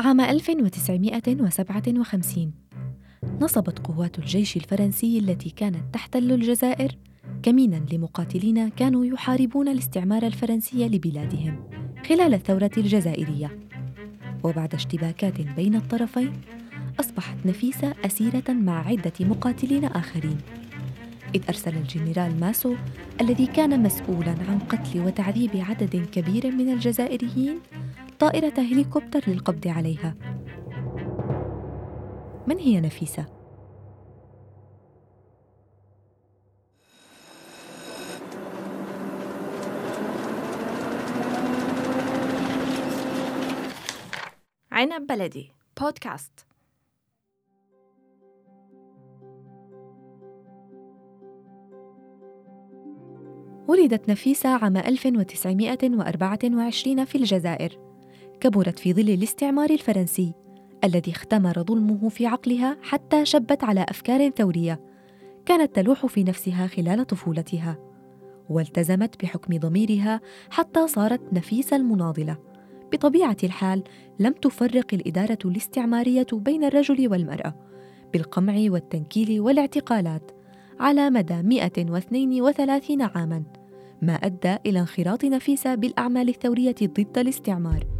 عام 1957 نصبت قوات الجيش الفرنسي التي كانت تحتل الجزائر كمينا لمقاتلين كانوا يحاربون الاستعمار الفرنسي لبلادهم خلال الثورة الجزائرية. وبعد اشتباكات بين الطرفين أصبحت نفيسة أسيرة مع عدة مقاتلين آخرين. إذ أرسل الجنرال ماسو الذي كان مسؤولا عن قتل وتعذيب عدد كبير من الجزائريين طائرة هليكوبتر للقبض عليها. من هي نفيسة؟ عنب بلدي بودكاست. ولدت نفيسة عام 1924 في الجزائر. كبرت في ظل الاستعمار الفرنسي الذي اختمر ظلمه في عقلها حتى شبت على أفكار ثورية كانت تلوح في نفسها خلال طفولتها والتزمت بحكم ضميرها حتى صارت نفيسه المناضلة. بطبيعة الحال لم تفرق الإدارة الاستعمارية بين الرجل والمرأة بالقمع والتنكيل والاعتقالات على مدى 132 عاما ما أدى إلى انخراط نفيسة بالأعمال الثورية ضد الاستعمار.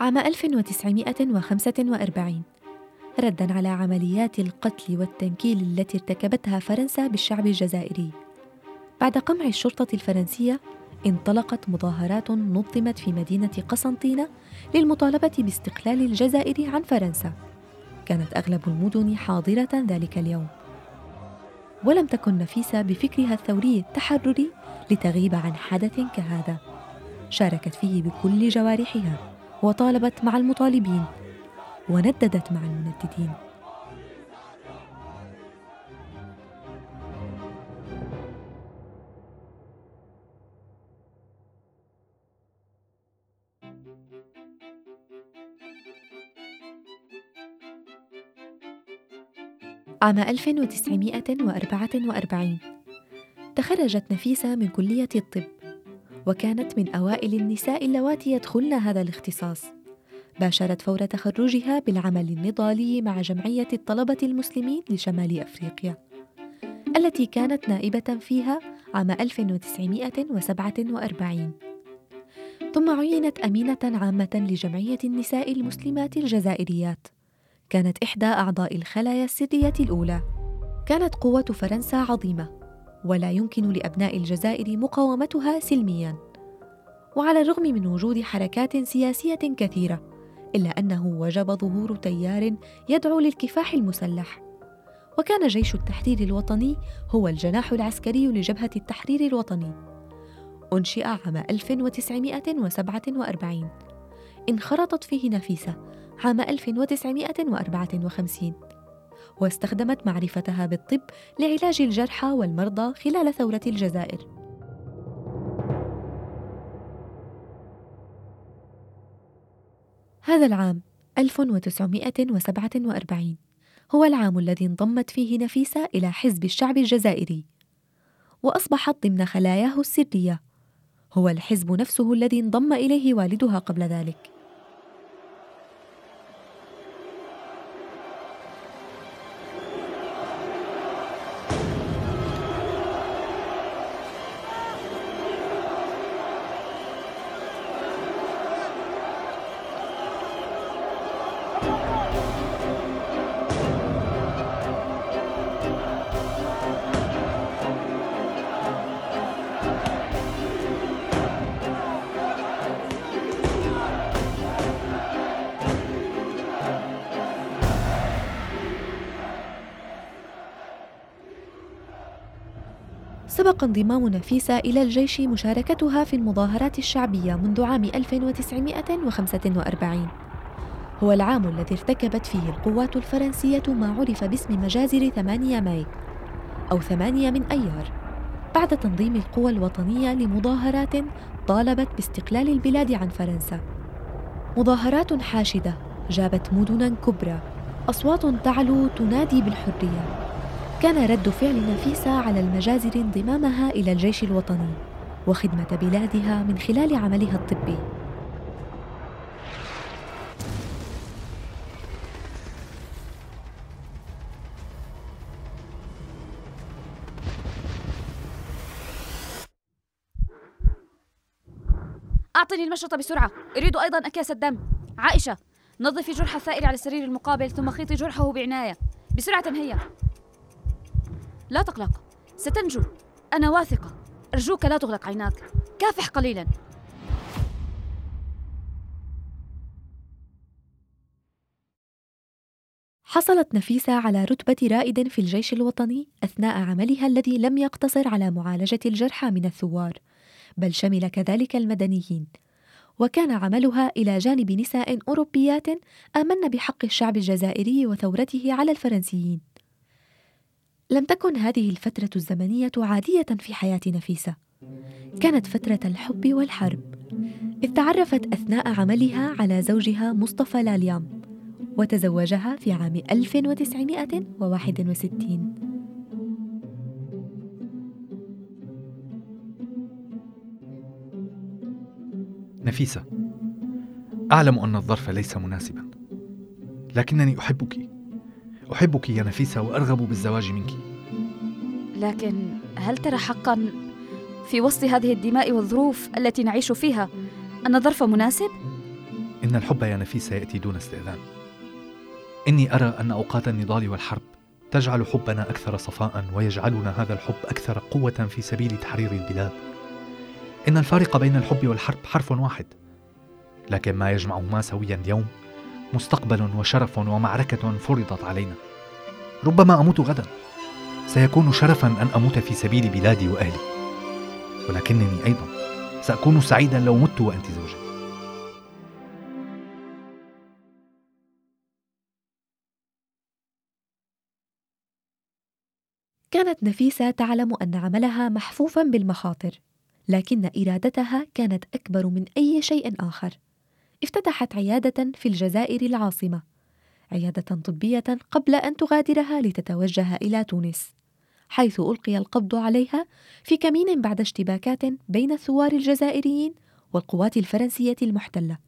عام 1945 ردا على عمليات القتل والتنكيل التي ارتكبتها فرنسا بالشعب الجزائري. بعد قمع الشرطة الفرنسية انطلقت مظاهرات نظمت في مدينة قسنطينة للمطالبة باستقلال الجزائر عن فرنسا. كانت أغلب المدن حاضرة ذلك اليوم. ولم تكن نفيسة بفكرها الثوري التحرري لتغيب عن حدث كهذا. شاركت فيه بكل جوارحها. وطالبت مع المطالبين ونددت مع المنددين. عام 1944 تخرجت نفيسة من كلية الطب. وكانت من أوائل النساء اللواتي يدخلن هذا الاختصاص. باشرت فور تخرجها بالعمل النضالي مع جمعية الطلبة المسلمين لشمال أفريقيا التي كانت نائبة فيها عام 1947 ثم عينت أمينة عامة لجمعية النساء المسلمات الجزائريات. كانت إحدى أعضاء الخلايا السرية الأولى. كانت قوة فرنسا عظيمة. ولا يمكن لأبناء الجزائر مقاومتها سلميا. وعلى الرغم من وجود حركات سياسية كثيرة إلا أنه وجب ظهور تيار يدعو للكفاح المسلح. وكان جيش التحرير الوطني هو الجناح العسكري لجبهة التحرير الوطني. أنشئ عام 1947 انخرطت فيه نفيسة عام 1954 واستخدمت معرفتها بالطب لعلاج الجرحى والمرضى خلال ثورة الجزائر. هذا العام 1947 هو العام الذي انضمت فيه نفيسة إلى حزب الشعب الجزائري، وأصبحت ضمن خلاياه السرية، هو الحزب نفسه الذي انضم إليه والدها قبل ذلك. سبق انضمام نفيسة إلى الجيش مشاركتها في المظاهرات الشعبية منذ عام 1945 هو العام الذي ارتكبت فيه القوات الفرنسية ما عرف باسم مجازر 8 ماي أو 8 من أيار. بعد تنظيم القوى الوطنية لمظاهرات طالبت باستقلال البلاد عن فرنسا. مظاهرات حاشدة جابت مدنا كبرى. أصوات تعلو تنادي بالحرية. كان رد فعل نفيسة على المجازر انضمامها إلى الجيش الوطني وخدمة بلادها من خلال عملها الطبي. أعطني المشرطة بسرعة. أريد أيضا أكياس الدم. عائشة نظفي جرح الثائر على السرير المقابل ثم خيطي جرحه بعناية. بسرعة هيا لا تقلق. ستنجو. أنا واثقة. أرجوك لا تغلق عيناك. كافح قليلا. حصلت نفيسة على رتبة رائد في الجيش الوطني أثناء عملها الذي لم يقتصر على معالجة الجرحى من الثوار، بل شمل كذلك المدنيين. وكان عملها إلى جانب نساء أوروبيات آمن بحق الشعب الجزائري وثورته على الفرنسيين. لم تكن هذه الفترة الزمنية عادية في حياة نفيسة. كانت فترة الحب والحرب، إذ تعرفت أثناء عملها على زوجها مصطفى لاليام، وتزوجها في عام 1961 نفيسة أعلم أن الظرف ليس مناسبا لكنني أحبك. أحبك يا نفيسة وأرغب بالزواج منك. لكن هل ترى حقا في وسط هذه الدماء والظروف التي نعيش فيها أن الظرف مناسب؟ إن الحب يا نفيسة يأتي دون استئذان. إني أرى أن أوقات النضال والحرب تجعل حبنا أكثر صفاء ويجعلنا هذا الحب أكثر قوة في سبيل تحرير البلاد. إن الفارق بين الحب والحرب حرف واحد. لكن ما يجمعهما سويا اليوم مستقبل وشرف ومعركة فرضت علينا. ربما أموت غدا. سيكون شرفا أن أموت في سبيل بلادي وأهلي. ولكنني أيضا سأكون سعيدا لو مت وأنت زوجتي كانت نفيسة تعلم أن عملها محفوفا بالمخاطر لكن إرادتها كانت أكبر من أي شيء آخر. افتتحت عيادة في الجزائر العاصمة عيادة طبية قبل أن تغادرها لتتوجه إلى تونس حيث ألقي القبض عليها في كمين بعد اشتباكات بين الثوار الجزائريين والقوات الفرنسية المحتلة.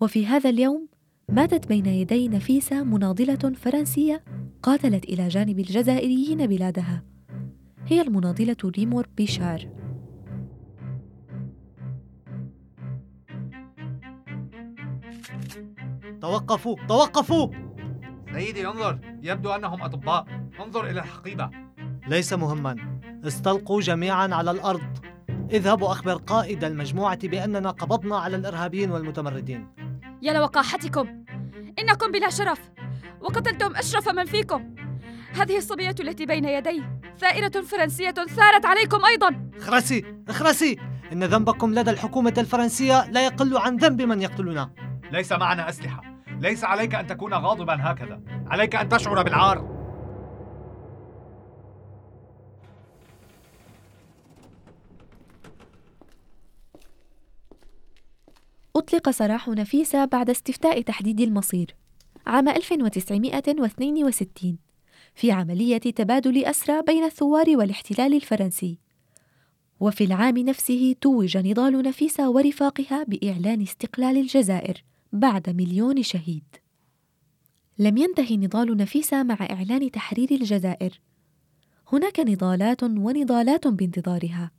وفي هذا اليوم ماتت بين يدي نفيسة مناضلة فرنسية قاتلت إلى جانب الجزائريين بلادها هي المناضلة ريمور بيشار. توقفوا توقفوا! سيدي انظر يبدو أنهم أطباء. انظر إلى الحقيبة. ليس مهما. استلقوا جميعا على الأرض. اذهبوا أخبر قائد المجموعة بأننا قبضنا على الإرهابيين والمتمردين. يا لوقاحتكم إنكم بلا شرف. وقتلتم أشرف من فيكم. هذه الصبية التي بين يدي ثائرة فرنسية ثارت عليكم أيضا. اخرسي اخرسي! إن ذنبكم لدى الحكومة الفرنسية لا يقل عن ذنب من يقتلنا. ليس معنا أسلحة. ليس عليك أن تكون غاضبا هكذا. عليك أن تشعر بالعار. أطلق سراح نفيسة بعد استفتاء تحديد المصير. عام 1962 في عملية تبادل أسرى بين الثوار والاحتلال الفرنسي. وفي العام نفسه توج نضال نفيسة ورفاقها بإعلان استقلال الجزائر. بعد مليون شهيد. لم ينتهي نضال نفيسة مع إعلان تحرير الجزائر. هناك نضالات ونضالات بانتظارها.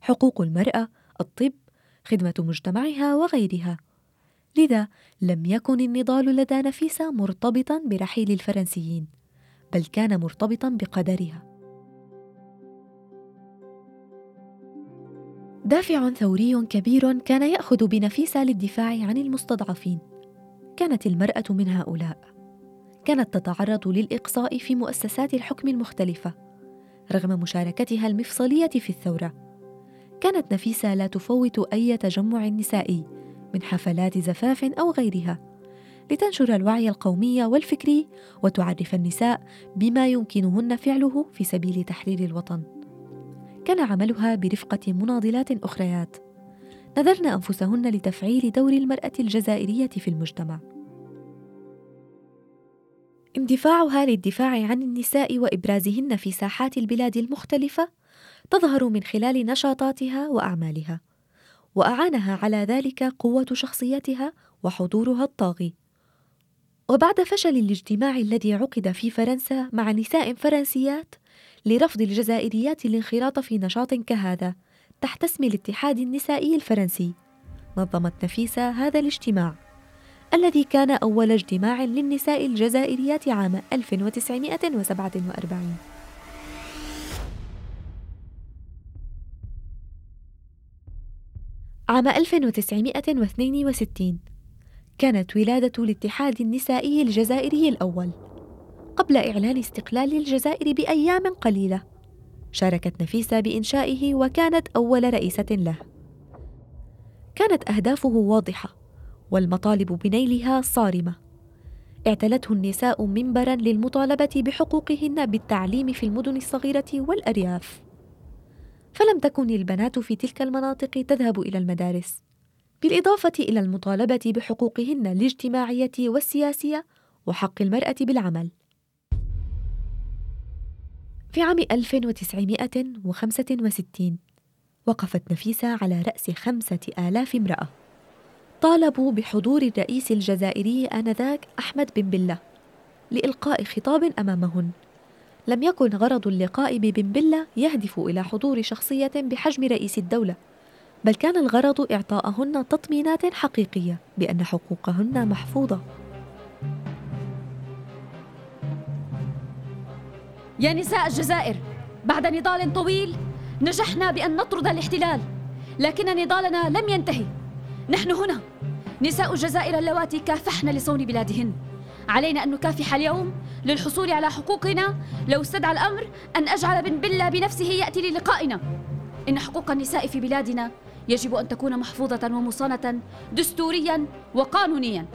حقوق المرأة الطب خدمة مجتمعها وغيرها. لذا لم يكن النضال لدى نفيسة مرتبطا برحيل الفرنسيين بل كان مرتبطا بقدرها. دافع ثوري كبير كان يأخذ بنفيسة للدفاع عن المستضعفين. كانت المرأة من هؤلاء. كانت تتعرض للإقصاء في مؤسسات الحكم المختلفة رغم مشاركتها المفصلية في الثورة. كانت نفيسة لا تفوت أي تجمع نسائي من حفلات زفاف أو غيرها لتنشر الوعي القومي والفكري وتعرف النساء بما يمكنهن فعله في سبيل تحرير الوطن. كان عملها برفقة مناضلات أخريات. نذرن أنفسهن لتفعيل دور المرأة الجزائرية في المجتمع. اندفاعها للدفاع عن النساء وإبرازهن في ساحات البلاد المختلفة تظهر من خلال نشاطاتها وأعمالها وأعانها على ذلك قوة شخصيتها وحضورها الطاغي. وبعد فشل الاجتماع الذي عقد في فرنسا مع نساء فرنسيات لرفض الجزائريات الانخراط في نشاط كهذا تحت اسم الاتحاد النسائي الفرنسي. نظمت نفيسة هذا الاجتماع الذي كان أول اجتماع للنساء الجزائريات عام 1947 عام 1962 كانت ولادة الاتحاد النسائي الجزائري الأول قبل إعلان استقلال الجزائر بأيام قليلة. شاركت نفيسة بإنشائه وكانت أول رئيسة له. كانت أهدافه واضحة والمطالب بنيلها صارمة. اعتلته النساء منبرا للمطالبة بحقوقهن بالتعليم في المدن الصغيرة والأرياف. فلم تكن البنات في تلك المناطق تذهب إلى المدارس. بالإضافة إلى المطالبة بحقوقهن الاجتماعية والسياسية وحق المرأة بالعمل. في عام 1965 وقفت نفيسة على رأس خمسة آلاف امرأة. طالبوا بحضور الرئيس الجزائري آنذاك أحمد بن بلة لإلقاء خطاب أمامهن. لم يكن غرض اللقاء ببن بلة يهدف إلى حضور شخصية بحجم رئيس الدولة. بل كان الغرض إعطاءهن تطمينات حقيقية بأن حقوقهن محفوظة. يا نساء الجزائر بعد نضال طويل نجحنا بأن نطرد الاحتلال لكن نضالنا لم ينتهي. نحن هنا نساء الجزائر اللواتي كافحن لصون بلادهن. علينا أن نكافح اليوم للحصول على حقوقنا لو استدعى الأمر أن أجعل بن بلة بنفسه يأتي للقائنا. إن حقوق النساء في بلادنا يجب أن تكون محفوظة ومصانة دستوريا وقانونيا.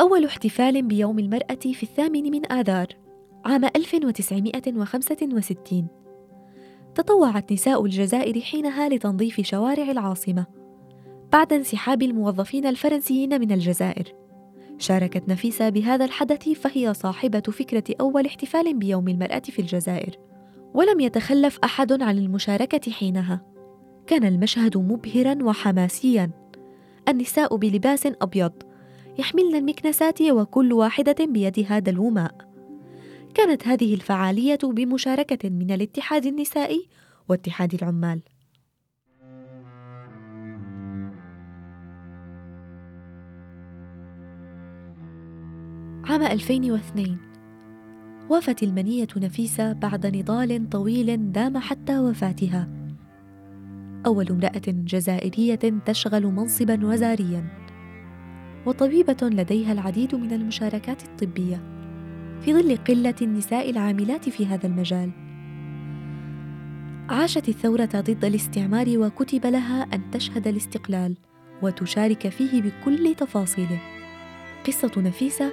أول احتفال بيوم المرأة في الثامن من آذار عام 1965 تطوعت نساء الجزائر حينها لتنظيف شوارع العاصمة. بعد انسحاب الموظفين الفرنسيين من الجزائر. شاركت نفيسة بهذا الحدث فهي صاحبة فكرة أول احتفال بيوم المرأة في الجزائر. ولم يتخلف أحد عن المشاركة حينها. كان المشهد مبهرا وحماسيا. النساء بلباس أبيض يحملن المكنسات وكل واحدة بيدها دلو ماء كانت هذه الفعالية بمشاركة من الاتحاد النسائي واتحاد العمال. عام 2002 وافت المنية نفيسة بعد نضال طويل دام حتى وفاتها. أول امرأة جزائرية تشغل منصبا وزاريا. وطبيبة لديها العديد من المشاركات الطبية. في ظل قلة النساء العاملات في هذا المجال. عاشت الثورة ضد الاستعمار وكتب لها أن تشهد الاستقلال. وتشارك فيه بكل تفاصيله. قصة نفيسة